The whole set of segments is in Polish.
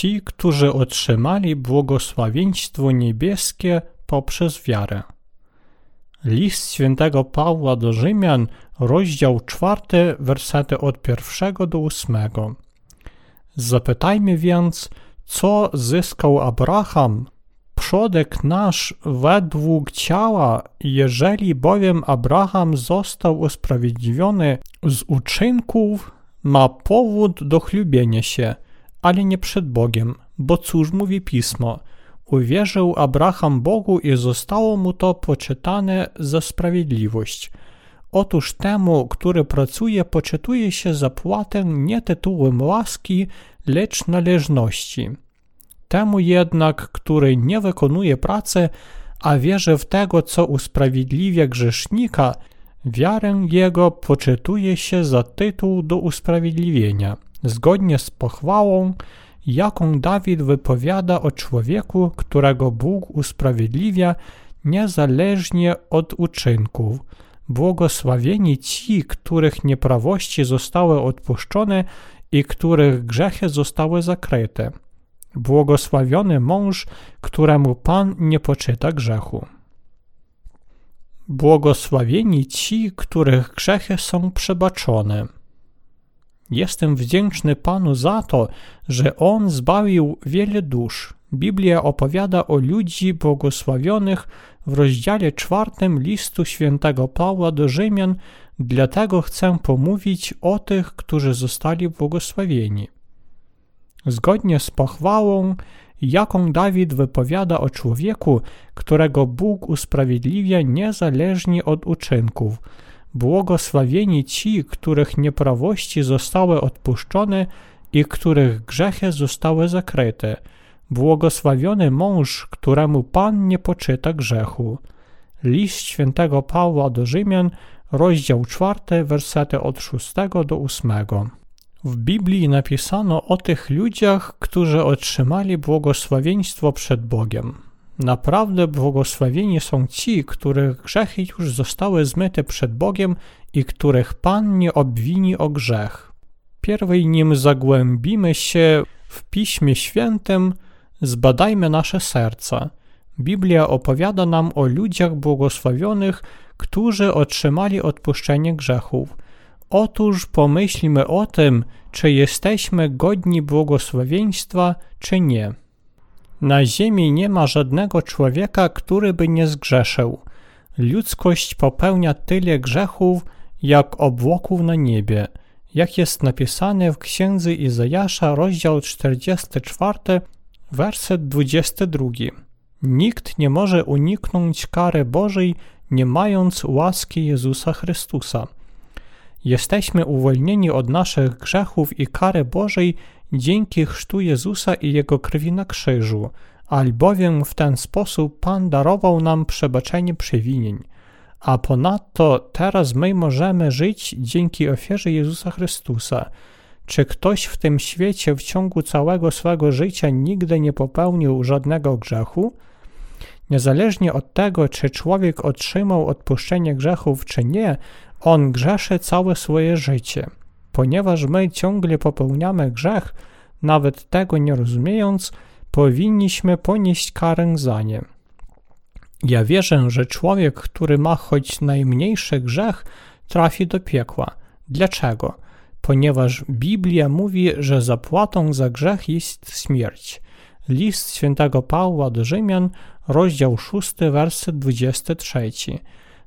ci, którzy otrzymali błogosławieństwo niebieskie poprzez wiarę. List świętego Pawła do Rzymian, rozdział czwarty, wersety od pierwszego do ósmego. Zapytajmy więc, co zyskał Abraham, przodek nasz według ciała, jeżeli bowiem Abraham został usprawiedliwiony z uczynków, ma powód do chlubienia się, ale nie przed Bogiem, bo cóż mówi Pismo – Uwierzył Abraham Bogu i zostało mu to poczytane za sprawiedliwość. Otóż temu, który pracuje, poczytuje się zapłatę nie tytułem łaski, lecz należności. Temu jednak, który nie wykonuje pracy, a wierzy w tego, co usprawiedliwia grzesznika, wiarę jego poczytuje się za tytuł do usprawiedliwienia, zgodnie z pochwałą, jaką Dawid wypowiada o człowieku, którego Bóg usprawiedliwia niezależnie od uczynków. Błogosławieni ci, których nieprawości zostały odpuszczone i których grzechy zostały zakryte. Błogosławiony mąż, któremu Pan nie poczyta grzechu. Błogosławieni ci, których grzechy są przebaczone. Jestem wdzięczny Panu za to, że On zbawił wiele dusz. Biblia opowiada o ludzi błogosławionych w rozdziale czwartym listu świętego Pawła do Rzymian, dlatego chcę pomówić o tych, którzy zostali błogosławieni. Zgodnie z pochwałą, jaką Dawid wypowiada o człowieku, którego Bóg usprawiedliwia niezależnie od uczynków – Błogosławieni ci, których nieprawości zostały odpuszczone i których grzechy zostały zakryte. Błogosławiony mąż, któremu Pan nie poczyta grzechu. List świętego Pawła do Rzymian, rozdział 4, wersety od 6 do 8. W Biblii napisano o tych ludziach, którzy otrzymali błogosławieństwo przed Bogiem. Naprawdę błogosławieni są ci, których grzechy już zostały zmyte przed Bogiem i których Pan nie obwini o grzech. Pierwej nim zagłębimy się w Piśmie Świętym, zbadajmy nasze serca. Biblia opowiada nam o ludziach błogosławionych, którzy otrzymali odpuszczenie grzechów. Otóż pomyślmy o tym, czy jesteśmy godni błogosławieństwa, czy nie. Na ziemi nie ma żadnego człowieka, który by nie zgrzeszył. Ludzkość popełnia tyle grzechów, jak obłoków na niebie. Jak jest napisane w księdze Izajasza, rozdział 44, werset 22. Nikt nie może uniknąć kary Bożej, nie mając łaski Jezusa Chrystusa. Jesteśmy uwolnieni od naszych grzechów i kary Bożej dzięki chrztu Jezusa i Jego krwi na krzyżu, albowiem w ten sposób Pan darował nam przebaczenie przewinień. A ponadto teraz my możemy żyć dzięki ofierze Jezusa Chrystusa. Czy ktoś w tym świecie w ciągu całego swego życia nigdy nie popełnił żadnego grzechu? Niezależnie od tego, czy człowiek otrzymał odpuszczenie grzechów, czy nie, on grzeszy całe swoje życie. Ponieważ my ciągle popełniamy grzech, nawet tego nie rozumiejąc, powinniśmy ponieść karę za nie. Ja wierzę, że człowiek, który ma choć najmniejszy grzech, trafi do piekła. Dlaczego? Ponieważ Biblia mówi, że zapłatą za grzech jest śmierć. List świętego Pawła do Rzymian, rozdział 6, werset 23.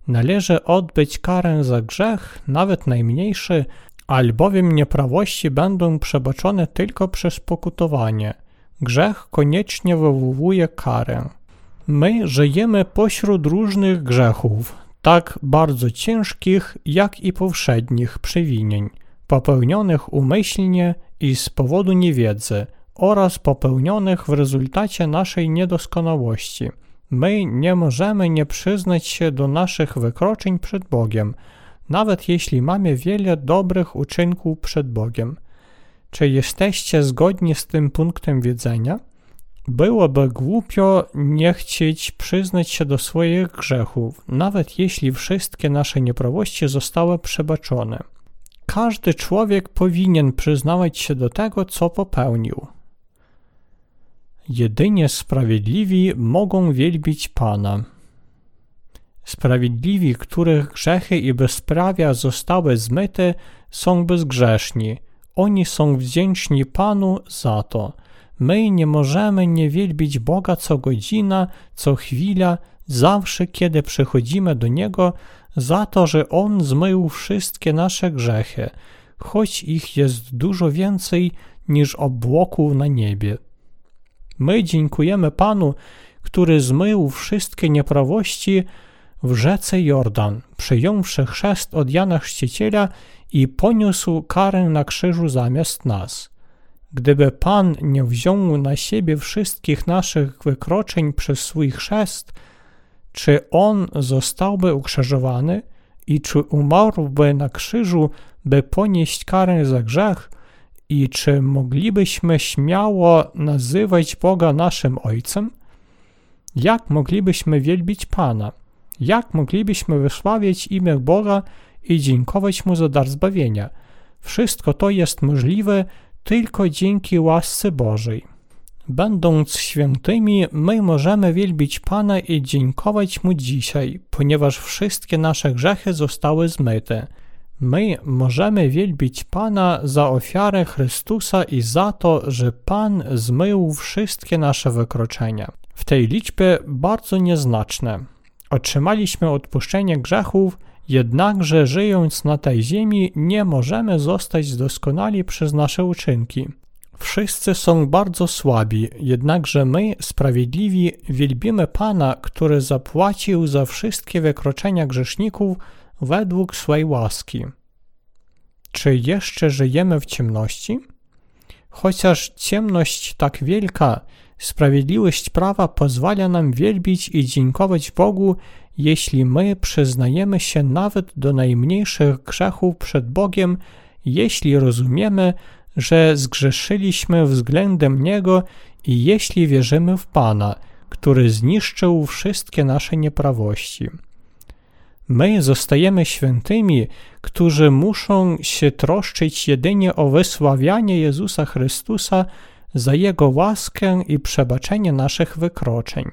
Należy odbyć karę za grzech, nawet najmniejszy, albowiem nieprawości będą przebaczone tylko przez pokutowanie. Grzech koniecznie wywołuje karę. My żyjemy pośród różnych grzechów, tak bardzo ciężkich, jak i powszednich przewinień, popełnionych umyślnie i z powodu niewiedzy oraz popełnionych w rezultacie naszej niedoskonałości. My nie możemy nie przyznać się do naszych wykroczeń przed Bogiem, nawet jeśli mamy wiele dobrych uczynków przed Bogiem. Czy jesteście zgodni z tym punktem widzenia? Byłoby głupio nie chcieć przyznać się do swoich grzechów, nawet jeśli wszystkie nasze nieprawości zostały przebaczone. Każdy człowiek powinien przyznawać się do tego, co popełnił. Jedynie sprawiedliwi mogą wielbić Pana. Sprawiedliwi, których grzechy i bezprawia zostały zmyte, są bezgrzeszni. Oni są wdzięczni Panu za to. My nie możemy nie wielbić Boga co godzina, co chwila, zawsze kiedy przychodzimy do Niego, za to, że On zmył wszystkie nasze grzechy, choć ich jest dużo więcej niż obłoków na niebie. My dziękujemy Panu, który zmył wszystkie nieprawości w rzece Jordan, przyjąwszy chrzest od Jana Chrzciciela i poniósł karę na krzyżu zamiast nas. Gdyby Pan nie wziął na siebie wszystkich naszych wykroczeń przez swój chrzest, czy On zostałby ukrzyżowany i czy umarłby na krzyżu, by ponieść karę za grzech, i czy moglibyśmy śmiało nazywać Boga naszym Ojcem? Jak moglibyśmy wielbić Pana? Jak moglibyśmy wysławiać imię Boga i dziękować Mu za dar zbawienia? Wszystko to jest możliwe tylko dzięki łasce Bożej. Będąc świętymi, my możemy wielbić Pana i dziękować Mu dzisiaj, ponieważ wszystkie nasze grzechy zostały zmyte. My możemy wielbić Pana za ofiarę Chrystusa i za to, że Pan zmył wszystkie nasze wykroczenia. W tej liczbie bardzo nieznaczne. Otrzymaliśmy odpuszczenie grzechów, jednakże żyjąc na tej ziemi nie możemy zostać doskonali przez nasze uczynki. Wszyscy są bardzo słabi, jednakże my, sprawiedliwi, wielbimy Pana, który zapłacił za wszystkie wykroczenia grzeszników według swej łaski. Czy jeszcze żyjemy w ciemności? Chociaż ciemność tak wielka, sprawiedliwość prawa pozwala nam wielbić i dziękować Bogu, jeśli my przyznajemy się nawet do najmniejszych grzechów przed Bogiem, jeśli rozumiemy, że zgrzeszyliśmy względem Niego i jeśli wierzymy w Pana, który zniszczył wszystkie nasze nieprawości. My zostajemy świętymi, którzy muszą się troszczyć jedynie o wysławianie Jezusa Chrystusa za Jego łaskę i przebaczenie naszych wykroczeń.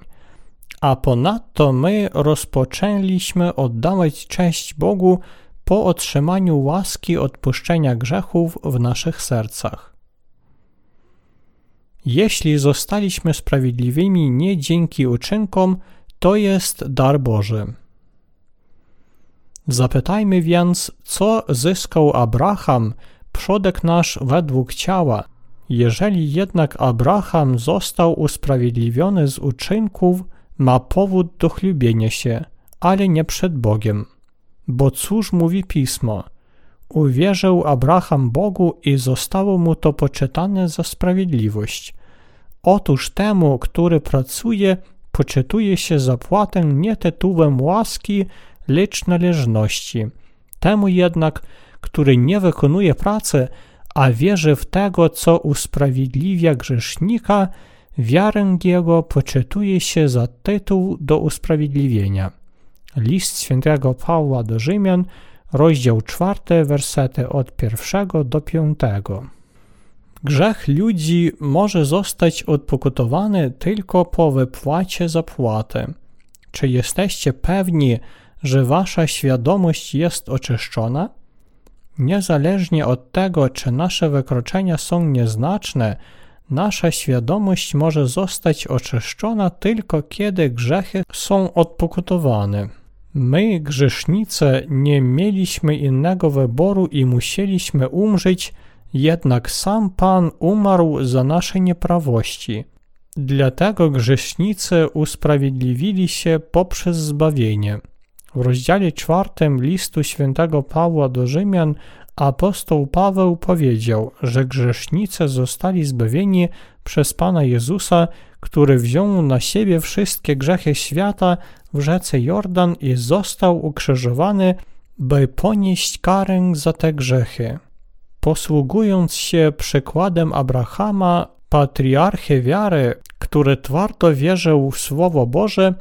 A ponadto my rozpoczęliśmy oddawać cześć Bogu po otrzymaniu łaski odpuszczenia grzechów w naszych sercach. Jeśli zostaliśmy sprawiedliwymi nie dzięki uczynkom, to jest dar Boży. Zapytajmy więc, co zyskał Abraham, przodek nasz według ciała. Jeżeli jednak Abraham został usprawiedliwiony z uczynków, ma powód do chlubienia się, ale nie przed Bogiem. Bo cóż mówi Pismo? Uwierzył Abraham Bogu i zostało mu to poczytane za sprawiedliwość. Otóż temu, który pracuje, poczytuje się zapłatę nie tytułem łaski, lecz należności. Temu jednak, który nie wykonuje pracy, a wierzy w tego, co usprawiedliwia grzesznika, wiarę jego poczytuje się za tytuł do usprawiedliwienia. List świętego Pawła do Rzymian, rozdział 4, wersety od pierwszego do piątego. Grzech ludzi może zostać odpokutowany tylko po wypłacie zapłaty. Czy jesteście pewni, że wasza świadomość jest oczyszczona? Niezależnie od tego, czy nasze wykroczenia są nieznaczne, nasza świadomość może zostać oczyszczona tylko kiedy grzechy są odpokutowane. My, grzesznicy, nie mieliśmy innego wyboru i musieliśmy umrzeć, jednak sam Pan umarł za nasze nieprawości. Dlatego grzesznicy usprawiedliwili się poprzez zbawienie. W rozdziale czwartym listu świętego Pawła do Rzymian apostoł Paweł powiedział, że grzesznicy zostali zbawieni przez Pana Jezusa, który wziął na siebie wszystkie grzechy świata w rzece Jordan i został ukrzyżowany, by ponieść karę za te grzechy. Posługując się przykładem Abrahama, patriarchy wiary, który twardo wierzył w Słowo Boże,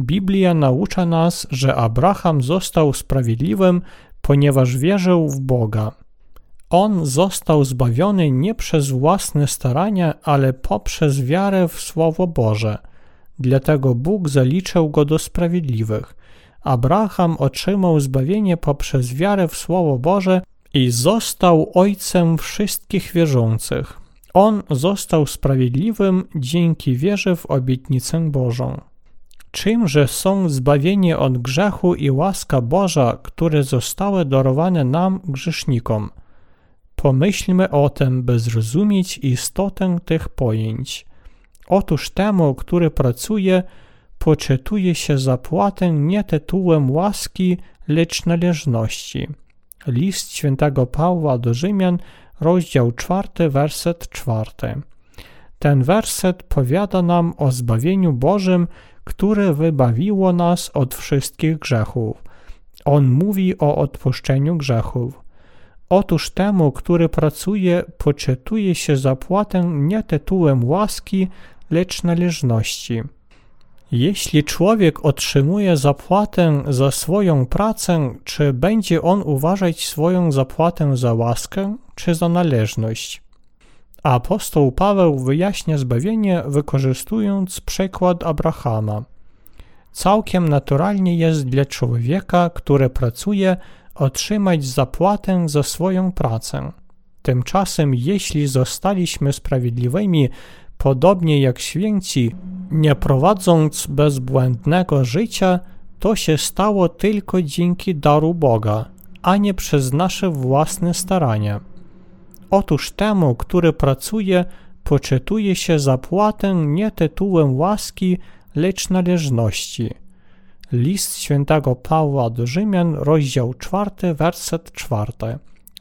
Biblia naucza nas, że Abraham został sprawiedliwym, ponieważ wierzył w Boga. On został zbawiony nie przez własne starania, ale poprzez wiarę w Słowo Boże. Dlatego Bóg zaliczył go do sprawiedliwych. Abraham otrzymał zbawienie poprzez wiarę w Słowo Boże i został ojcem wszystkich wierzących. On został sprawiedliwym dzięki wierze w obietnicę Bożą. Czymże są zbawienie od grzechu i łaska Boża, które zostały darowane nam, grzesznikom? Pomyślmy o tym, by zrozumieć istotę tych pojęć. Otóż temu, który pracuje, poczytuje się zapłatę nie tytułem łaski, lecz należności. List świętego Pawła do Rzymian, rozdział 4, werset 4. Ten werset powiada nam o zbawieniu Bożym, które wybawiło nas od wszystkich grzechów. On mówi o odpuszczeniu grzechów. Otóż temu, który pracuje, poczytuje się zapłatę nie tytułem łaski, lecz należności. Jeśli człowiek otrzymuje zapłatę za swoją pracę, czy będzie on uważać swoją zapłatę za łaskę, czy za należność? Apostoł Paweł wyjaśnia zbawienie wykorzystując przykład Abrahama. Całkiem naturalnie jest dla człowieka, który pracuje, otrzymać zapłatę za swoją pracę. Tymczasem, jeśli zostaliśmy sprawiedliwymi, podobnie jak święci, nie prowadząc bezbłędnego życia, to się stało tylko dzięki daru Boga, a nie przez nasze własne starania. Otóż temu, który pracuje, poczytuje się zapłatę nie tytułem łaski, lecz należności. List świętego Pawła do Rzymian, rozdział 4, werset 4.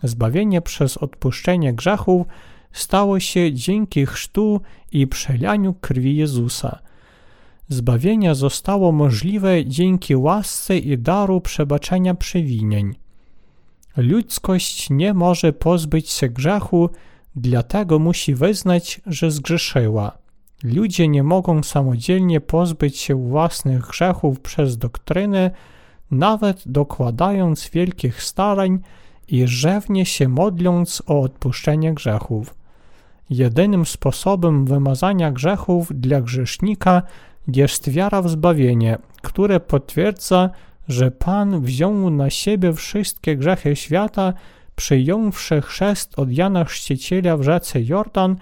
Zbawienie przez odpuszczenie grzechów stało się dzięki chrztu i przelaniu krwi Jezusa. Zbawienie zostało możliwe dzięki łasce i daru przebaczenia przewinień. Ludzkość nie może pozbyć się grzechu, dlatego musi wyznać, że zgrzeszyła. Ludzie nie mogą samodzielnie pozbyć się własnych grzechów przez doktrynę, nawet dokładając wielkich starań i rzewnie się modląc o odpuszczenie grzechów. Jedynym sposobem wymazania grzechów dla grzesznika jest wiara w zbawienie, które potwierdza, że Pan wziął na siebie wszystkie grzechy świata, przyjąwszy chrzest od Jana Chrzciciela w rzece Jordan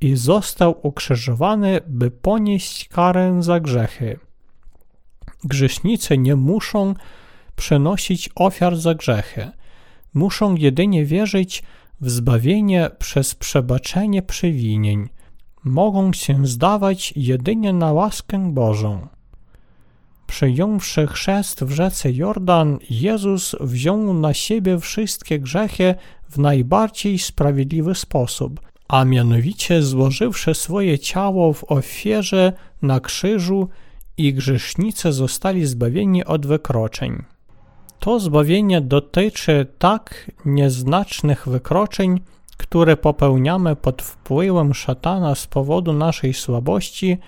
i został ukrzyżowany, by ponieść karę za grzechy. Grzesznicy nie muszą przenosić ofiar za grzechy. Muszą jedynie wierzyć w zbawienie przez przebaczenie przewinień. Mogą się zdawać jedynie na łaskę Bożą. Przyjąwszy chrzest w rzece Jordan, Jezus wziął na siebie wszystkie grzechy w najbardziej sprawiedliwy sposób, a mianowicie złożywszy swoje ciało w ofierze na krzyżu i grzesznicy zostali zbawieni od wykroczeń. To zbawienie dotyczy tak nieznacznych wykroczeń, które popełniamy pod wpływem szatana z powodu naszej słabości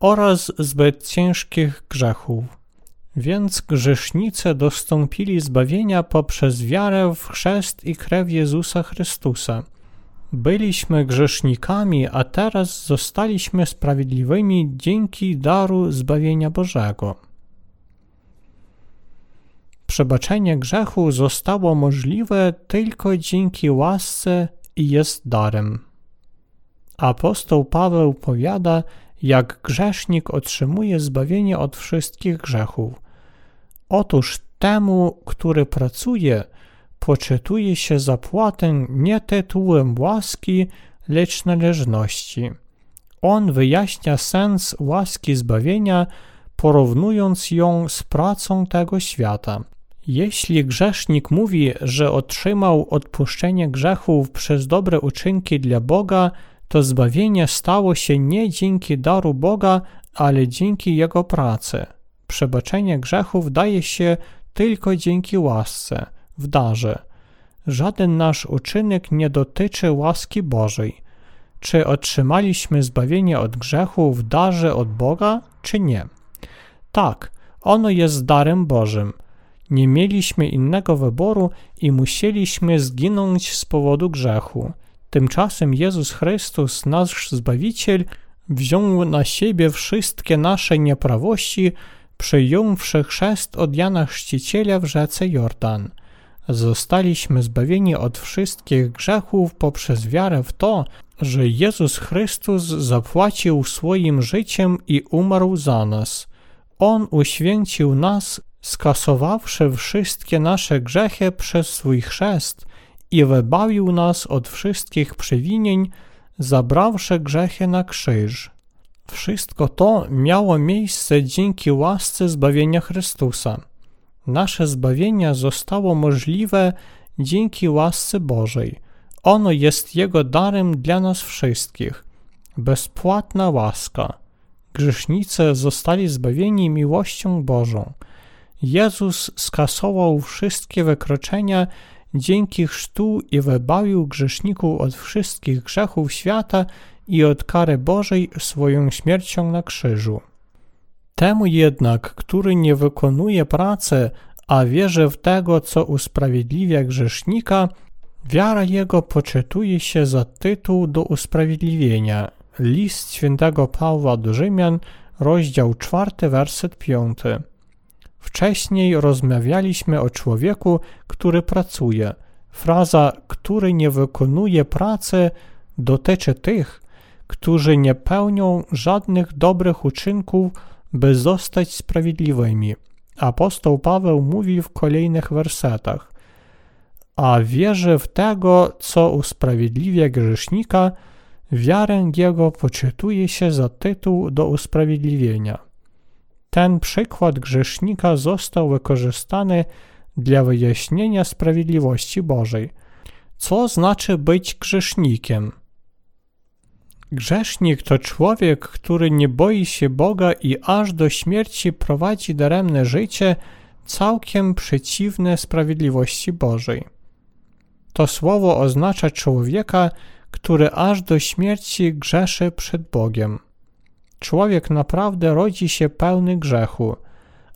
oraz zbyt ciężkich grzechów. Więc grzesznicy dostąpili zbawienia poprzez wiarę w chrzest i krew Jezusa Chrystusa. Byliśmy grzesznikami, a teraz zostaliśmy sprawiedliwymi dzięki daru zbawienia Bożego. Przebaczenie grzechu zostało możliwe tylko dzięki łasce i jest darem. Apostoł Paweł powiada, jak grzesznik otrzymuje zbawienie od wszystkich grzechów. Otóż temu, który pracuje, poczytuje się zapłatę nie tytułem łaski, lecz należności. On wyjaśnia sens łaski zbawienia, porównując ją z pracą tego świata. Jeśli grzesznik mówi, że otrzymał odpuszczenie grzechów przez dobre uczynki dla Boga, to zbawienie stało się nie dzięki daru Boga, ale dzięki Jego pracy. Przebaczenie grzechów daje się tylko dzięki łasce, w darze. Żaden nasz uczynek nie dotyczy łaski Bożej. Czy otrzymaliśmy zbawienie od grzechu w darze od Boga, czy nie? Tak, ono jest darem Bożym. Nie mieliśmy innego wyboru i musieliśmy zginąć z powodu grzechu. Tymczasem Jezus Chrystus, nasz Zbawiciel, wziął na siebie wszystkie nasze nieprawości, przyjąwszy chrzest od Jana Chrzciciela w rzece Jordan. Zostaliśmy zbawieni od wszystkich grzechów poprzez wiarę w to, że Jezus Chrystus zapłacił swoim życiem i umarł za nas. On uświęcił nas, skasowawszy wszystkie nasze grzechy przez swój chrzest i wybawił nas od wszystkich przewinień, zabrawszy grzechy na krzyż. Wszystko to miało miejsce dzięki łasce zbawienia Chrystusa. Nasze zbawienie zostało możliwe dzięki łasce Bożej. Ono jest Jego darem dla nas wszystkich. Bezpłatna łaska. Grzesznicy zostali zbawieni miłością Bożą. Jezus skasował wszystkie wykroczenia dzięki chrztu i wybawił grzeszników od wszystkich grzechów świata i od kary Bożej swoją śmiercią na krzyżu. Temu jednak, który nie wykonuje pracy, a wierzy w tego, co usprawiedliwia grzesznika, wiara jego poczytuje się za tytuł do usprawiedliwienia. List świętego Pawła do Rzymian, rozdział 4, werset 5. Wcześniej rozmawialiśmy o człowieku, który pracuje. Fraza, który nie wykonuje pracy, dotyczy tych, którzy nie pełnią żadnych dobrych uczynków, by zostać sprawiedliwymi. Apostoł Paweł mówi w kolejnych wersetach: A wierzy w tego, co usprawiedliwia grzesznika, wiarę jego poczytuje się za tytuł do usprawiedliwienia. Ten przykład grzesznika został wykorzystany dla wyjaśnienia sprawiedliwości Bożej. Co znaczy być grzesznikiem? Grzesznik to człowiek, który nie boi się Boga i aż do śmierci prowadzi daremne życie, całkiem przeciwne sprawiedliwości Bożej. To słowo oznacza człowieka, który aż do śmierci grzeszy przed Bogiem. Człowiek naprawdę rodzi się pełny grzechu,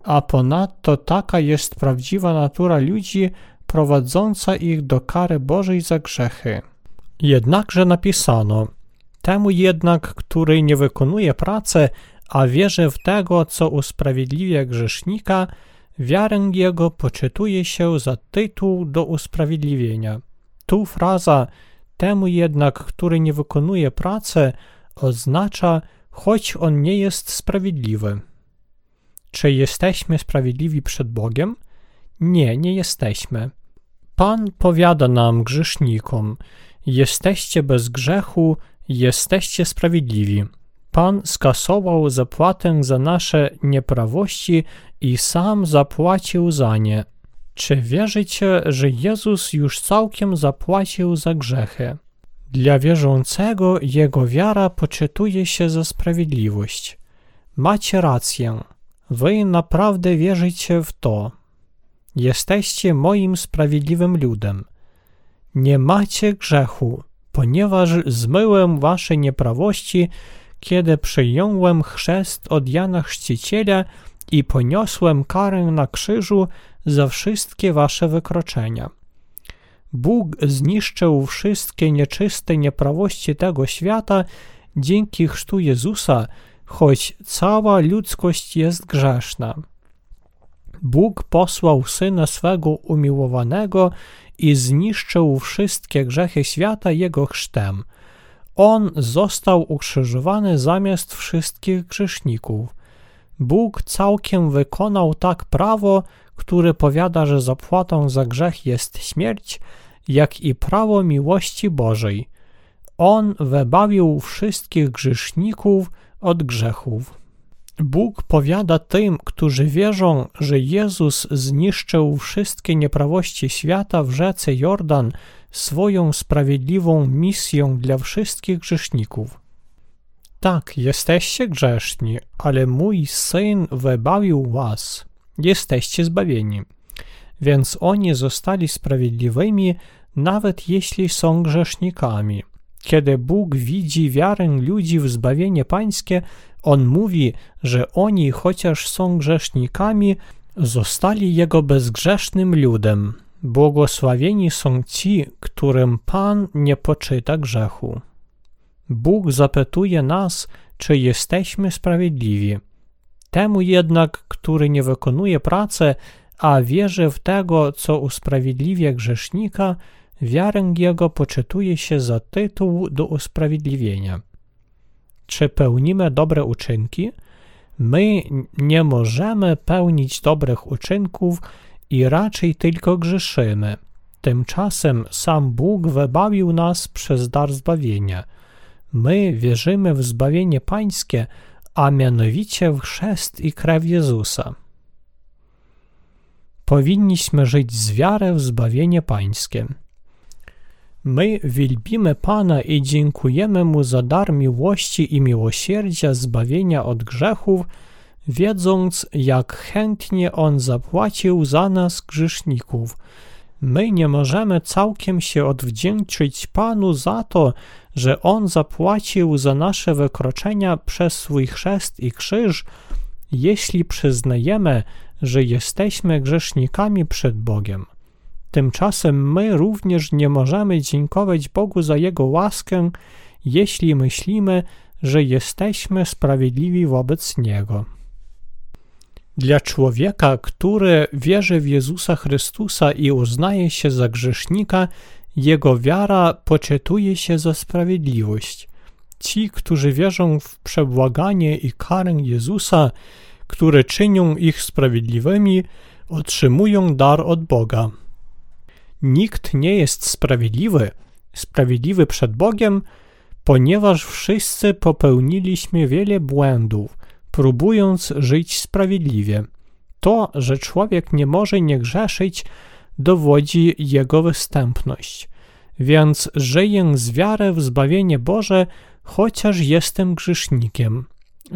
a ponadto taka jest prawdziwa natura ludzi prowadząca ich do kary Bożej za grzechy. Jednakże napisano – Temu jednak, który nie wykonuje pracy, a wierzy w tego, co usprawiedliwia grzesznika, wiarę jego poczytuje się za tytuł do usprawiedliwienia. Tu fraza temu jednak, który nie wykonuje pracy, oznacza, choć on nie jest sprawiedliwy. Czy jesteśmy sprawiedliwi przed Bogiem? Nie, nie jesteśmy. Pan powiada nam, grzesznikom, jesteście bez grzechu, Jesteście sprawiedliwi. Pan skasował zapłatę za nasze nieprawości i sam zapłacił za nie. Czy wierzycie, że Jezus już całkiem zapłacił za grzechy? Dla wierzącego jego wiara poczytuje się za sprawiedliwość. Macie rację. Wy naprawdę wierzycie w to. Jesteście moim sprawiedliwym ludem. Nie macie grzechu ponieważ zmyłem wasze nieprawości, kiedy przyjąłem chrzest od Jana Chrzciciela i poniosłem karę na krzyżu za wszystkie wasze wykroczenia. Bóg zniszczył wszystkie nieczyste nieprawości tego świata dzięki chrztu Jezusa, choć cała ludzkość jest grzeszna. Bóg posłał Syna swego umiłowanego i zniszczył wszystkie grzechy świata Jego chrztem. On został ukrzyżowany zamiast wszystkich grzeszników. Bóg całkiem wykonał tak prawo, które powiada, że zapłatą za grzech jest śmierć, jak i prawo miłości Bożej. On wybawił wszystkich grzeszników od grzechów. Bóg powiada tym, którzy wierzą, że Jezus zniszczył wszystkie nieprawości świata w rzece Jordan swoją sprawiedliwą misją dla wszystkich grzeszników. Tak, jesteście grzeszni, ale mój Syn wybawił was. Jesteście zbawieni. Więc oni zostali sprawiedliwymi, nawet jeśli są grzesznikami. Kiedy Bóg widzi wiarę ludzi w zbawienie pańskie, on mówi, że oni, chociaż są grzesznikami, zostali Jego bezgrzesznym ludem. Błogosławieni są ci, którym Pan nie poczyta grzechu. Bóg zapytuje nas, czy jesteśmy sprawiedliwi. Temu jednak, który nie wykonuje pracy, a wierzy w tego, co usprawiedliwia grzesznika, wiarę jego poczytuje się za tytuł do usprawiedliwienia. Czy pełnimy dobre uczynki? My nie możemy pełnić dobrych uczynków i raczej tylko grzeszymy. Tymczasem sam Bóg wybawił nas przez dar zbawienia. My wierzymy w zbawienie Pańskie, a mianowicie w chrzest i krew Jezusa. Powinniśmy żyć z wiarą w zbawienie Pańskie. My wielbimy Pana i dziękujemy Mu za dar miłości i miłosierdzia zbawienia od grzechów, wiedząc, jak chętnie On zapłacił za nas grzeszników. My nie możemy całkiem się odwdzięczyć Panu za to, że On zapłacił za nasze wykroczenia przez swój chrzest i krzyż, jeśli przyznajemy, że jesteśmy grzesznikami przed Bogiem. Tymczasem my również nie możemy dziękować Bogu za Jego łaskę, jeśli myślimy, że jesteśmy sprawiedliwi wobec Niego. Dla człowieka, który wierzy w Jezusa Chrystusa i uznaje się za grzesznika, jego wiara poczytuje się za sprawiedliwość. Ci, którzy wierzą w przebłaganie i karę Jezusa, które czynią ich sprawiedliwymi, otrzymują dar od Boga. Nikt nie jest sprawiedliwy, sprawiedliwy przed Bogiem, ponieważ wszyscy popełniliśmy wiele błędów, próbując żyć sprawiedliwie. To, że człowiek nie może nie grzeszyć, dowodzi jego występność. Więc żyję z wiary w zbawienie Boże, chociaż jestem grzesznikiem.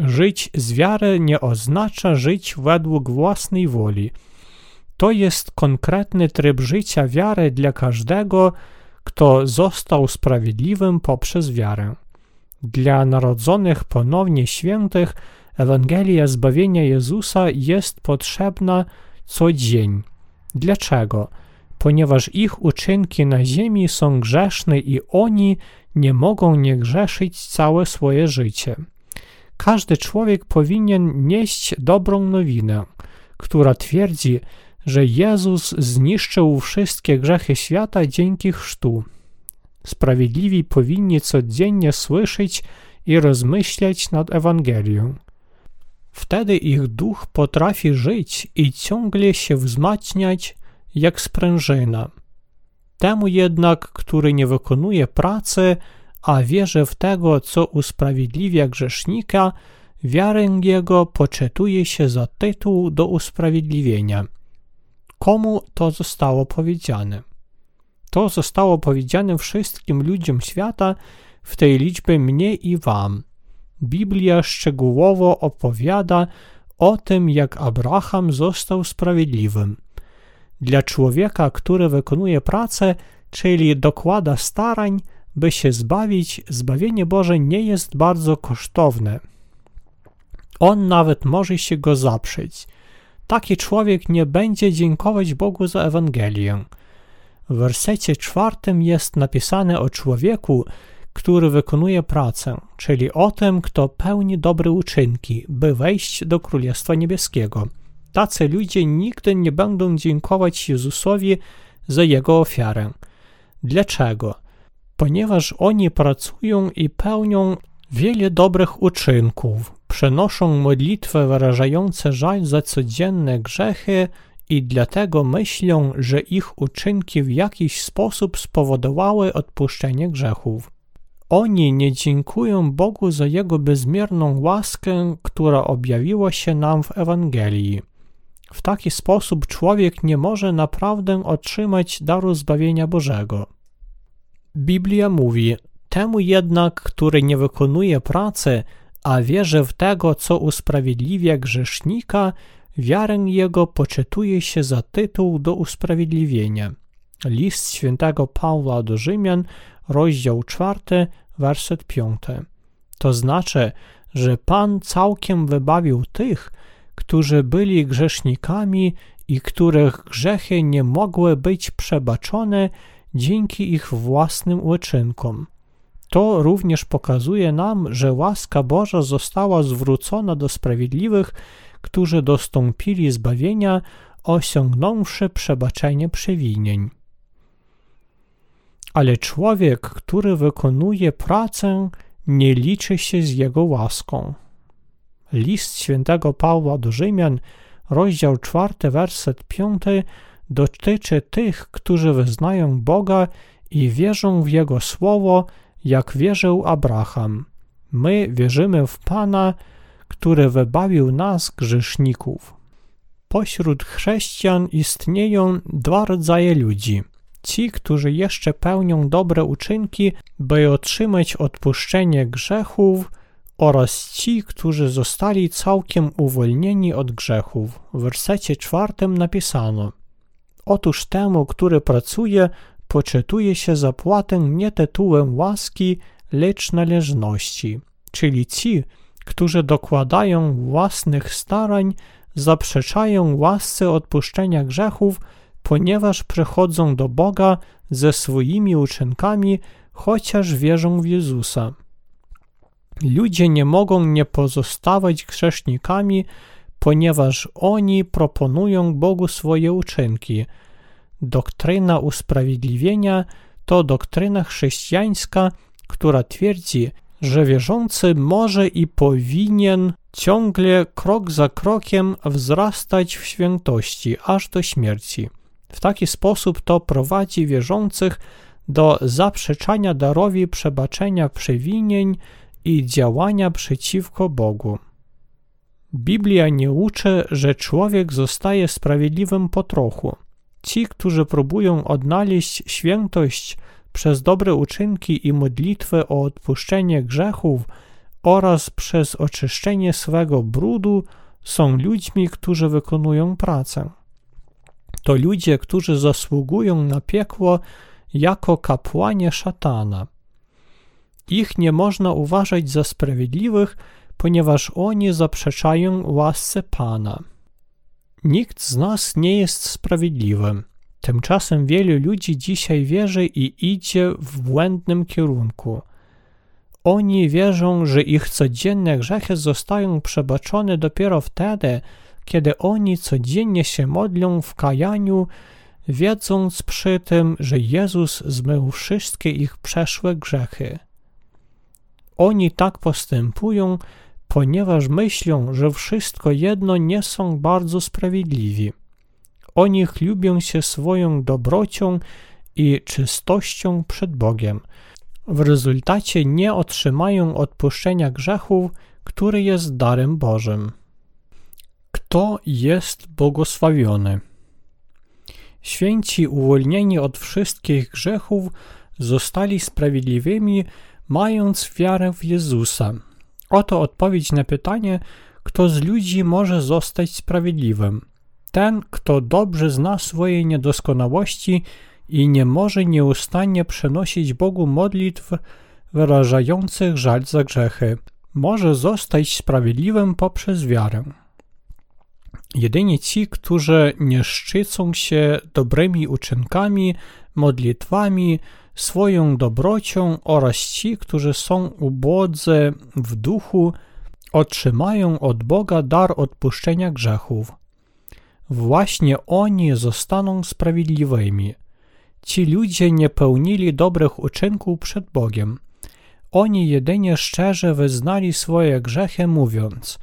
Żyć z wiary nie oznacza żyć według własnej woli. To jest konkretny tryb życia wiary dla każdego, kto został sprawiedliwym poprzez wiarę. Dla narodzonych ponownie świętych Ewangelia zbawienia Jezusa jest potrzebna co dzień. Dlaczego? Ponieważ ich uczynki na ziemi są grzeszne i oni nie mogą nie grzeszyć całe swoje życie. Każdy człowiek powinien nieść dobrą nowinę, która twierdzi, że Jezus zniszczył wszystkie grzechy świata dzięki chrztu. Sprawiedliwi powinni codziennie słyszeć i rozmyślać nad Ewangelią. Wtedy ich duch potrafi żyć i ciągle się wzmacniać jak sprężyna. Temu jednak, który nie wykonuje pracy, a wierzy w tego, co usprawiedliwia grzesznika, wiarę jego poczytuje się za tytuł do usprawiedliwienia. Komu to zostało powiedziane? To zostało powiedziane wszystkim ludziom świata, w tej liczbie mnie i wam. Biblia szczegółowo opowiada o tym, jak Abraham został sprawiedliwym. Dla człowieka, który wykonuje pracę, czyli dokłada starań, by się zbawić, zbawienie Boże nie jest bardzo kosztowne. On nawet może się go zaprzeć. Taki człowiek nie będzie dziękować Bogu za Ewangelię. W wersecie czwartym jest napisane o człowieku, który wykonuje pracę, czyli o tym, kto pełni dobre uczynki, by wejść do Królestwa Niebieskiego. Tacy ludzie nigdy nie będą dziękować Jezusowi za Jego ofiarę. Dlaczego? Ponieważ oni pracują i pełnią wiele dobrych uczynków, przenoszą modlitwy wyrażające żal za codzienne grzechy i dlatego myślą, że ich uczynki w jakiś sposób spowodowały odpuszczenie grzechów. Oni nie dziękują Bogu za Jego bezmierną łaskę, która objawiła się nam w Ewangelii. W taki sposób człowiek nie może naprawdę otrzymać daru zbawienia Bożego. Biblia mówi: Temu jednak, który nie wykonuje pracy, a wierzy w tego, co usprawiedliwia grzesznika, wiarę jego poczytuje się za tytuł do usprawiedliwienia. List świętego Pawła do Rzymian, rozdział 4, werset 5. To znaczy, że Pan całkiem wybawił tych, którzy byli grzesznikami i których grzechy nie mogły być przebaczone dzięki ich własnym uczynkom. To również pokazuje nam, że łaska Boża została zwrócona do sprawiedliwych, którzy dostąpili zbawienia, osiągnąwszy przebaczenie przewinień. Ale człowiek, który wykonuje pracę, nie liczy się z jego łaską. List świętego Pawła do Rzymian, rozdział 4, werset 5, dotyczy tych, którzy wyznają Boga i wierzą w Jego słowo, jak wierzył Abraham. My wierzymy w Pana, który wybawił nas grzeszników. Pośród chrześcijan istnieją dwa rodzaje ludzi. Ci, którzy jeszcze pełnią dobre uczynki, by otrzymać odpuszczenie grzechów, oraz ci, którzy zostali całkiem uwolnieni od grzechów. W wersecie czwartym napisano: Otóż temu, który pracuje, poczytuje się zapłatę nie tytułem łaski, lecz należności. Czyli ci, którzy dokładają własnych starań, zaprzeczają łasce odpuszczenia grzechów, ponieważ przychodzą do Boga ze swoimi uczynkami, chociaż wierzą w Jezusa. Ludzie nie mogą nie pozostawać grzesznikami, ponieważ oni proponują Bogu swoje uczynki. Doktryna usprawiedliwienia to doktryna chrześcijańska, która twierdzi, że wierzący może i powinien ciągle krok za krokiem wzrastać w świętości aż do śmierci. W taki sposób to prowadzi wierzących do zaprzeczania darowi przebaczenia przewinień i działania przeciwko Bogu. Biblia nie uczy, że człowiek zostaje sprawiedliwym po trochu. Ci, którzy próbują odnaleźć świętość przez dobre uczynki i modlitwę o odpuszczenie grzechów oraz przez oczyszczenie swego brudu, są ludźmi, którzy wykonują pracę. To ludzie, którzy zasługują na piekło jako kapłanie szatana. Ich nie można uważać za sprawiedliwych, ponieważ oni zaprzeczają łasce Pana. Nikt z nas nie jest sprawiedliwym. Tymczasem wielu ludzi dzisiaj wierzy i idzie w błędnym kierunku. Oni wierzą, że ich codzienne grzechy zostają przebaczone dopiero wtedy, kiedy oni codziennie się modlą w kajaniu, wiedząc przy tym, że Jezus zmył wszystkie ich przeszłe grzechy. Oni tak postępują, ponieważ myślą, że wszystko jedno nie są bardzo sprawiedliwi. Oni chlubią się swoją dobrocią i czystością przed Bogiem. W rezultacie nie otrzymają odpuszczenia grzechów, który jest darem Bożym. Kto jest błogosławiony? Święci uwolnieni od wszystkich grzechów zostali sprawiedliwymi mając wiarę w Jezusa. Oto odpowiedź na pytanie, kto z ludzi może zostać sprawiedliwym. Ten, kto dobrze zna swoje niedoskonałości i nie może nieustannie przenosić Bogu modlitw wyrażających żal za grzechy, może zostać sprawiedliwym poprzez wiarę. Jedynie ci, którzy nie szczycą się dobrymi uczynkami, modlitwami, swoją dobrocią oraz ci, którzy są ubodzy w duchu, otrzymają od Boga dar odpuszczenia grzechów. Właśnie oni zostaną sprawiedliwymi. Ci ludzie nie pełnili dobrych uczynków przed Bogiem. Oni jedynie szczerze wyznali swoje grzechy, mówiąc: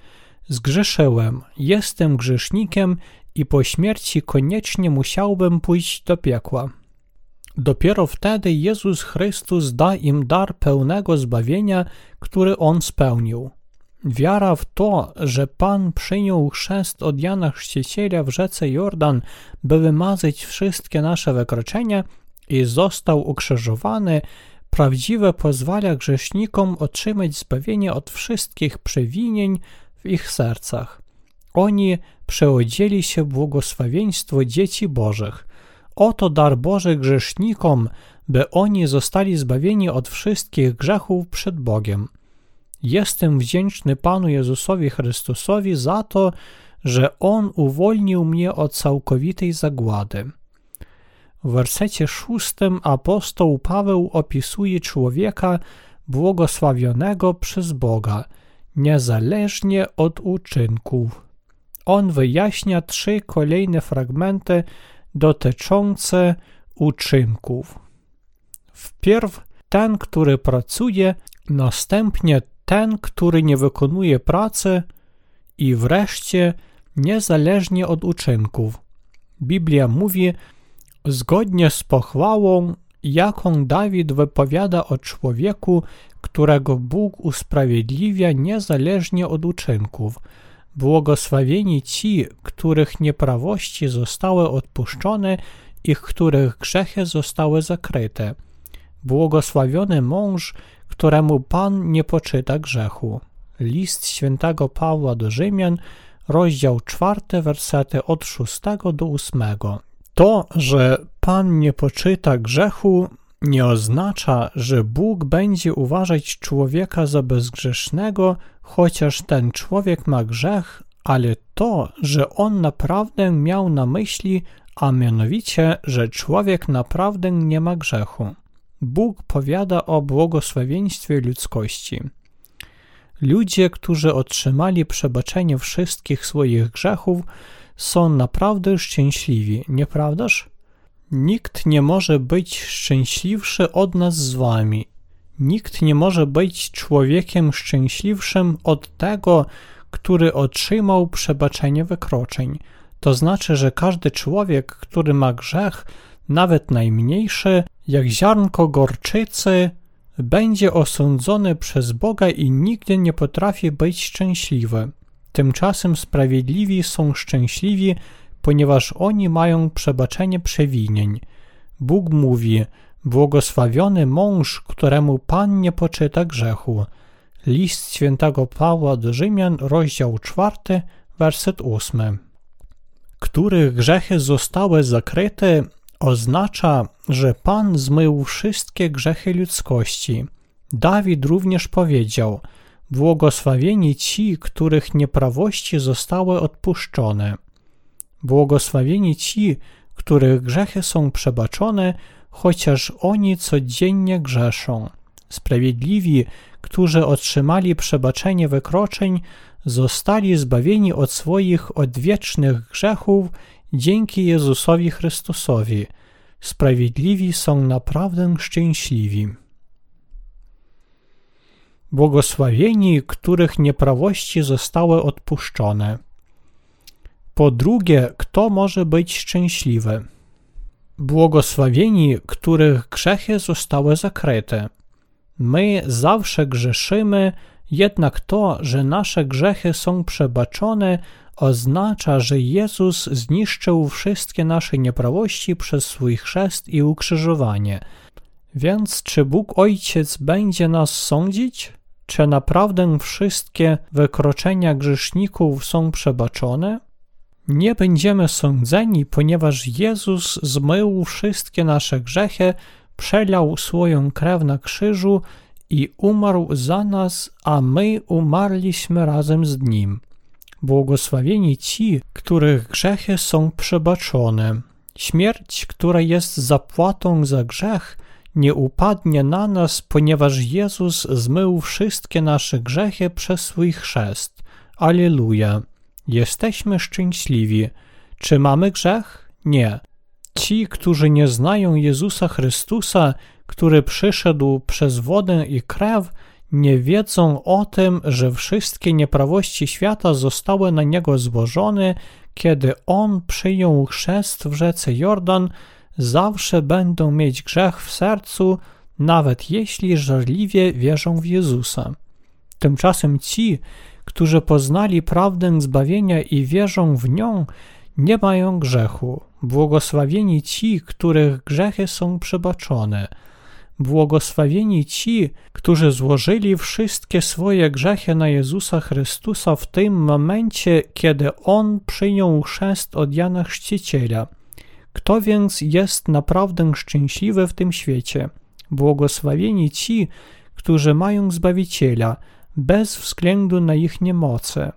Zgrzeszyłem, jestem grzesznikiem i po śmierci koniecznie musiałbym pójść do piekła. Dopiero wtedy Jezus Chrystus da im dar pełnego zbawienia, który On spełnił. Wiara w to, że Pan przyjął chrzest od Jana Chrzciciela w rzece Jordan, by wymazać wszystkie nasze wykroczenia i został ukrzyżowany, prawdziwe pozwala grzesznikom otrzymać zbawienie od wszystkich przewinień w ich sercach. Oni przeodzieli się błogosławieństwo dzieci Bożych – Oto dar Boży grzesznikom, by oni zostali zbawieni od wszystkich grzechów przed Bogiem. Jestem wdzięczny Panu Jezusowi Chrystusowi za to, że On uwolnił mnie od całkowitej zagłady. W wersecie szóstym apostoł Paweł opisuje człowieka błogosławionego przez Boga, niezależnie od uczynków. On wyjaśnia trzy kolejne fragmenty dotyczące uczynków. Wpierw ten, który pracuje, następnie ten, który nie wykonuje pracy i wreszcie niezależnie od uczynków. Biblia mówi, zgodnie z pochwałą, jaką Dawid wypowiada o człowieku, którego Bóg usprawiedliwia niezależnie od uczynków. Błogosławieni ci, których nieprawości zostały odpuszczone i których grzechy zostały zakryte. Błogosławiony mąż, któremu Pan nie poczyta grzechu. List świętego Pawła do Rzymian, rozdział 4, wersety od 6 do 8. To, że Pan nie poczyta grzechu, nie oznacza, że Bóg będzie uważać człowieka za bezgrzesznego, chociaż ten człowiek ma grzech, ale to, że on naprawdę miał na myśli, a mianowicie, że człowiek naprawdę nie ma grzechu. Bóg powiada o błogosławieństwie ludzkości. Ludzie, którzy otrzymali przebaczenie wszystkich swoich grzechów, są naprawdę szczęśliwi, nieprawdaż? Nikt nie może być szczęśliwszy od nas z wami. Nikt nie może być człowiekiem szczęśliwszym od tego, który otrzymał przebaczenie wykroczeń. To znaczy, że każdy człowiek, który ma grzech, nawet najmniejszy, jak ziarnko gorczycy, będzie osądzony przez Boga i nigdy nie potrafi być szczęśliwy. Tymczasem sprawiedliwi są szczęśliwi, ponieważ oni mają przebaczenie przewinień. Bóg mówi: Błogosławiony mąż, któremu Pan nie poczyta grzechu. List świętego Pawła do Rzymian, rozdział 4, werset 8. Których grzechy zostały zakryte, oznacza, że Pan zmył wszystkie grzechy ludzkości. Dawid również powiedział: Błogosławieni ci, których nieprawości zostały odpuszczone. Błogosławieni ci, których grzechy są przebaczone, chociaż oni codziennie grzeszą. Sprawiedliwi, którzy otrzymali przebaczenie wykroczeń, zostali zbawieni od swoich odwiecznych grzechów dzięki Jezusowi Chrystusowi. Sprawiedliwi są naprawdę szczęśliwi. Błogosławieni, których nieprawości zostały odpuszczone. Po drugie, kto może być szczęśliwy? Błogosławieni, których grzechy zostały zakryte. My zawsze grzeszymy, jednak to, że nasze grzechy są przebaczone, oznacza, że Jezus zniszczył wszystkie nasze nieprawości przez swój chrzest i ukrzyżowanie. Więc czy Bóg Ojciec będzie nas sądzić? Czy naprawdę wszystkie wykroczenia grzeszników są przebaczone? Nie będziemy sądzeni, ponieważ Jezus zmył wszystkie nasze grzechy, przelał swoją krew na krzyżu i umarł za nas, a my umarliśmy razem z Nim. Błogosławieni ci, których grzechy są przebaczone. Śmierć, która jest zapłatą za grzech, nie upadnie na nas, ponieważ Jezus zmył wszystkie nasze grzechy przez swój chrzest. Alleluja. Jesteśmy szczęśliwi. Czy mamy grzech? Nie. Ci, którzy nie znają Jezusa Chrystusa, który przyszedł przez wodę i krew, nie wiedzą o tym, że wszystkie nieprawości świata zostały na niego złożone, kiedy on przyjął chrzest w rzece Jordan, zawsze będą mieć grzech w sercu, nawet jeśli żarliwie wierzą w Jezusa. Tymczasem ci, którzy poznali prawdę zbawienia i wierzą w nią, nie mają grzechu. Błogosławieni ci, których grzechy są przebaczone. Błogosławieni ci, którzy złożyli wszystkie swoje grzechy na Jezusa Chrystusa w tym momencie, kiedy On przyjął chrzest od Jana Chrzciciela. Kto więc jest naprawdę szczęśliwy w tym świecie? Błogosławieni ci, którzy mają Zbawiciela – bez względu na ich niemoce.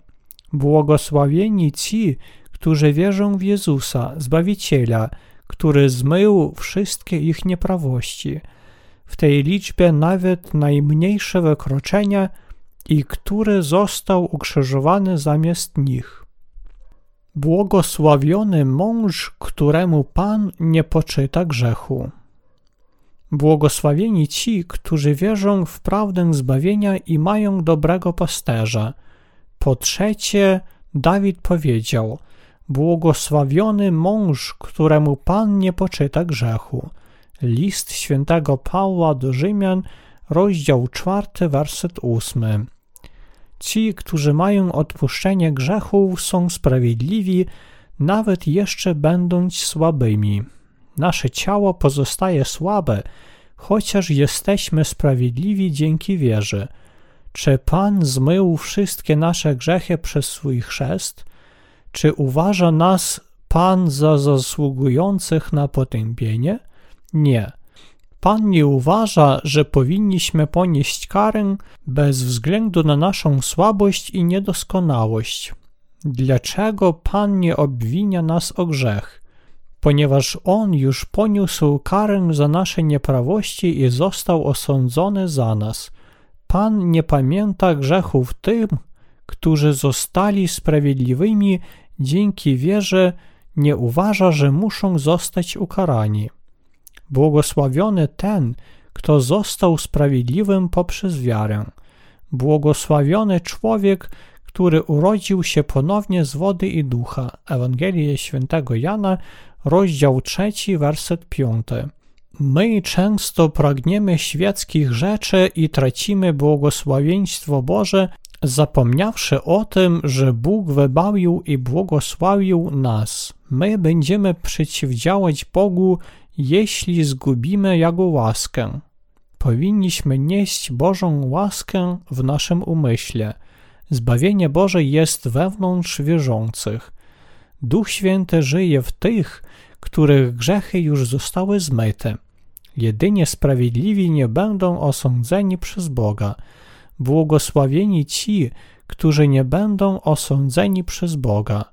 Błogosławieni ci, którzy wierzą w Jezusa, Zbawiciela, który zmył wszystkie ich nieprawości. W tej liczbie nawet najmniejsze wykroczenia i który został ukrzyżowany zamiast nich. Błogosławiony mąż, któremu Pan nie poczyta grzechu. Błogosławieni ci, którzy wierzą w prawdę zbawienia i mają dobrego pasterza. Po trzecie, Dawid powiedział: Błogosławiony mąż, któremu Pan nie poczyta grzechu. List świętego Pawła do Rzymian, rozdział czwarty, werset ósmy. Ci, którzy mają odpuszczenie grzechów, są sprawiedliwi, nawet jeszcze będąc słabymi. Nasze ciało pozostaje słabe, chociaż jesteśmy sprawiedliwi dzięki wierze. Czy Pan zmył wszystkie nasze grzechy przez swój chrzest? Czy uważa nas Pan za zasługujących na potępienie? Nie. Pan nie uważa, że powinniśmy ponieść karę bez względu na naszą słabość i niedoskonałość. Dlaczego Pan nie obwinia nas o grzech? Ponieważ On już poniósł karę za nasze nieprawości i został osądzony za nas. Pan nie pamięta grzechów tym, którzy zostali sprawiedliwymi dzięki wierze, nie uważa, że muszą zostać ukarani. Błogosławiony ten, kto został sprawiedliwym poprzez wiarę. Błogosławiony człowiek, który urodził się ponownie z wody i ducha. Ewangelia świętego Jana, rozdział 3, werset 5. My często pragniemy świeckich rzeczy i tracimy błogosławieństwo Boże, zapomniawszy o tym, że Bóg wybawił i błogosławił nas. My będziemy przeciwdziałać Bogu jeśli zgubimy Jego łaskę. Powinniśmy nieść Bożą łaskę w naszym umyśle. Zbawienie Boże jest wewnątrz wierzących. Duch Święty żyje w tych, których grzechy już zostały zmyte. Jedynie sprawiedliwi nie będą osądzeni przez Boga. Błogosławieni ci, którzy nie będą osądzeni przez Boga.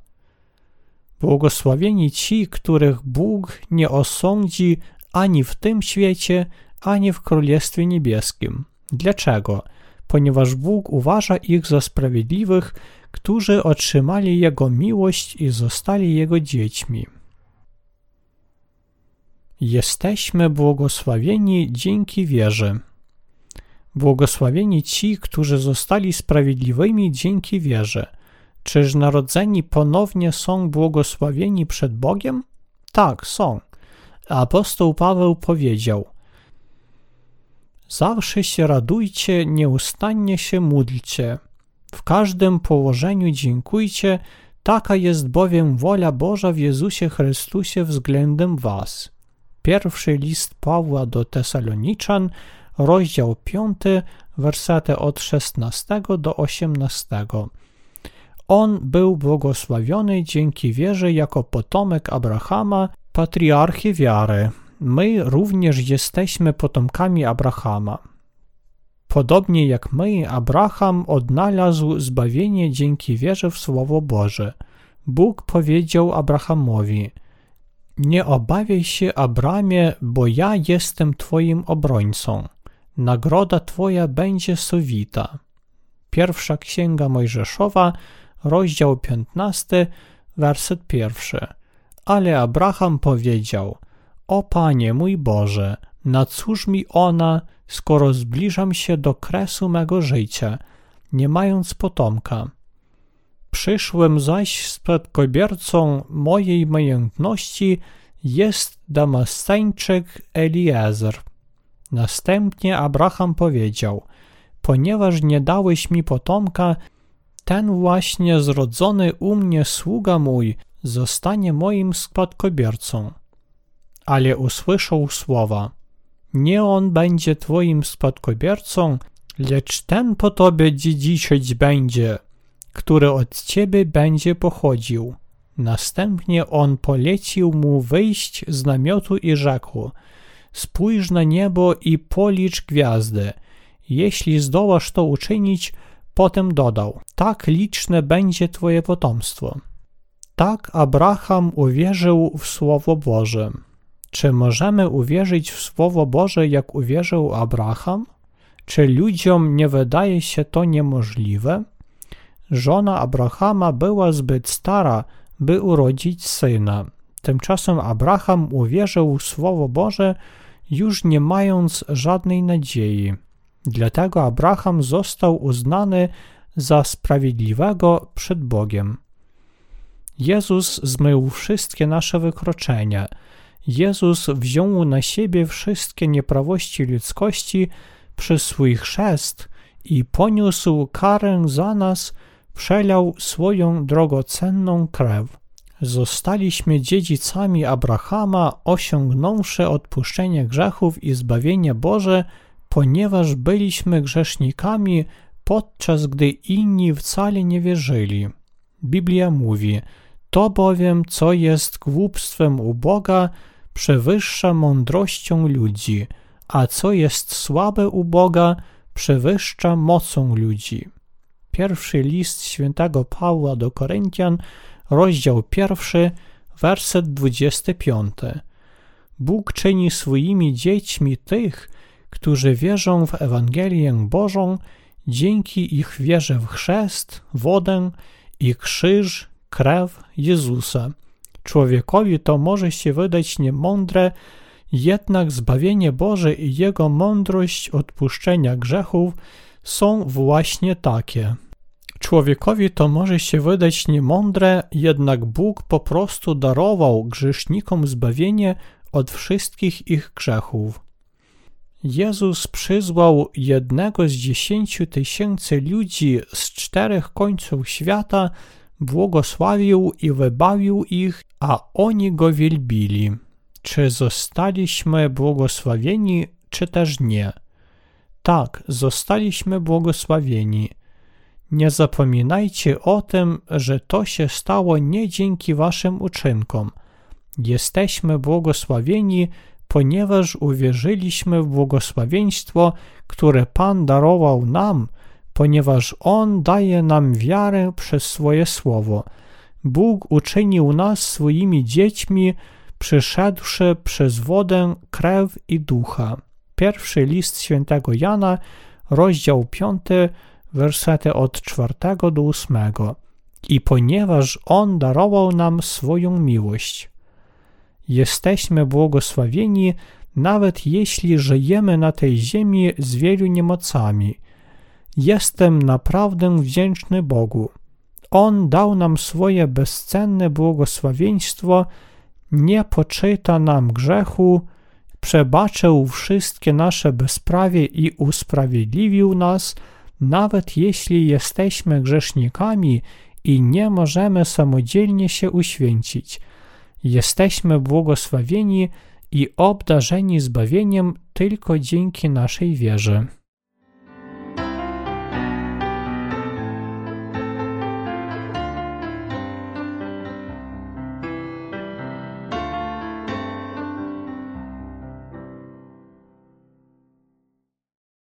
Błogosławieni ci, których Bóg nie osądzi ani w tym świecie, ani w Królestwie Niebieskim. Dlaczego? Ponieważ Bóg uważa ich za sprawiedliwych, którzy otrzymali Jego miłość i zostali Jego dziećmi. Jesteśmy błogosławieni dzięki wierze. Błogosławieni ci, którzy zostali sprawiedliwymi dzięki wierze. Czyż narodzeni ponownie są błogosławieni przed Bogiem? Tak, są. Apostoł Paweł powiedział: Zawsze się radujcie, nieustannie się módlcie. W każdym położeniu dziękujcie, taka jest bowiem wola Boża w Jezusie Chrystusie względem Was. Pierwszy list Pawła do Tesaloniczan, rozdział 5, wersety od 16 do 18. On był błogosławiony dzięki wierze jako potomek Abrahama, patriarchy wiary. My również jesteśmy potomkami Abrahama. Podobnie jak my, Abraham odnalazł zbawienie dzięki wierze w Słowo Boże. Bóg powiedział Abrahamowi: Nie obawiaj się, Abramie, bo ja jestem Twoim obrońcą. Nagroda Twoja będzie sowita. Pierwsza księga Mojżeszowa, rozdział 15, werset pierwszy. Ale Abraham powiedział: O Panie mój Boże, na cóż mi ona, skoro zbliżam się do kresu mego życia, nie mając potomka? Przyszłym zaś spadkobiercą mojej majątności jest Damasceńczyk Eliezer. Następnie Abraham powiedział: Ponieważ nie dałeś mi potomka, ten właśnie zrodzony u mnie sługa mój zostanie moim spadkobiercą. Ale usłyszał słowa: Nie on będzie twoim spadkobiercą, lecz ten po tobie dziedziczyć będzie, który od ciebie będzie pochodził. Następnie on polecił mu wyjść z namiotu i rzekł: Spójrz na niebo i policz gwiazdy. Jeśli zdołasz to uczynić, Potem dodał: Tak liczne będzie Twoje potomstwo. Tak Abraham uwierzył w Słowo Boże. Czy możemy uwierzyć w Słowo Boże, jak uwierzył Abraham? Czy ludziom nie wydaje się to niemożliwe? Żona Abrahama była zbyt stara, by urodzić syna. Tymczasem Abraham uwierzył w Słowo Boże, już nie mając żadnej nadziei. Dlatego Abraham został uznany za sprawiedliwego przed Bogiem. Jezus zmył wszystkie nasze wykroczenia. Jezus wziął na siebie wszystkie nieprawości ludzkości przez swój chrzest i poniósł karę za nas, przelał swoją drogocenną krew. Zostaliśmy dziedzicami Abrahama, osiągnąwszy odpuszczenie grzechów i zbawienie Boże, ponieważ byliśmy grzesznikami, podczas gdy inni wcale nie wierzyli. Biblia mówi: To bowiem, co jest głupstwem u Boga, przewyższa mądrością ludzi, a co jest słabe u Boga, przewyższa mocą ludzi. Pierwszy list świętego Pawła do Koryntian, rozdział pierwszy, werset 25. Bóg czyni swoimi dziećmi tych, którzy wierzą w Ewangelię Bożą dzięki ich wierze w chrzest, wodę i krzyż, krew Jezusa. Człowiekowi to może się wydać niemądre, jednak zbawienie Boże i Jego mądrość odpuszczenia grzechów są właśnie takie. Człowiekowi to może się wydać niemądre, jednak Bóg po prostu darował grzesznikom zbawienie od wszystkich ich grzechów. Jezus przyzwał jednego z dziesięciu tysięcy ludzi z czterech końców świata, błogosławił i wybawił ich, a oni go wielbili. Czy zostaliśmy błogosławieni, czy też nie? Tak, zostaliśmy błogosławieni. Nie zapominajcie o tym, że to się stało nie dzięki waszym uczynkom. Jesteśmy błogosławieni, ponieważ uwierzyliśmy w błogosławieństwo, które Pan darował nam, ponieważ On daje nam wiarę przez swoje słowo. Bóg uczynił nas swoimi dziećmi, przyszedłszy przez wodę, krew i ducha. Pierwszy list świętego Jana, rozdział 5, wersety od 4 do 8. I ponieważ On darował nam swoją miłość, jesteśmy błogosławieni, nawet jeśli żyjemy na tej ziemi z wielu niemocami. Jestem naprawdę wdzięczny Bogu. On dał nam swoje bezcenne błogosławieństwo, nie poczyta nam grzechu, przebaczył wszystkie nasze bezprawie i usprawiedliwił nas, nawet jeśli jesteśmy grzesznikami i nie możemy samodzielnie się uświęcić. Jesteśmy błogosławieni i obdarzeni zbawieniem tylko dzięki naszej wierze.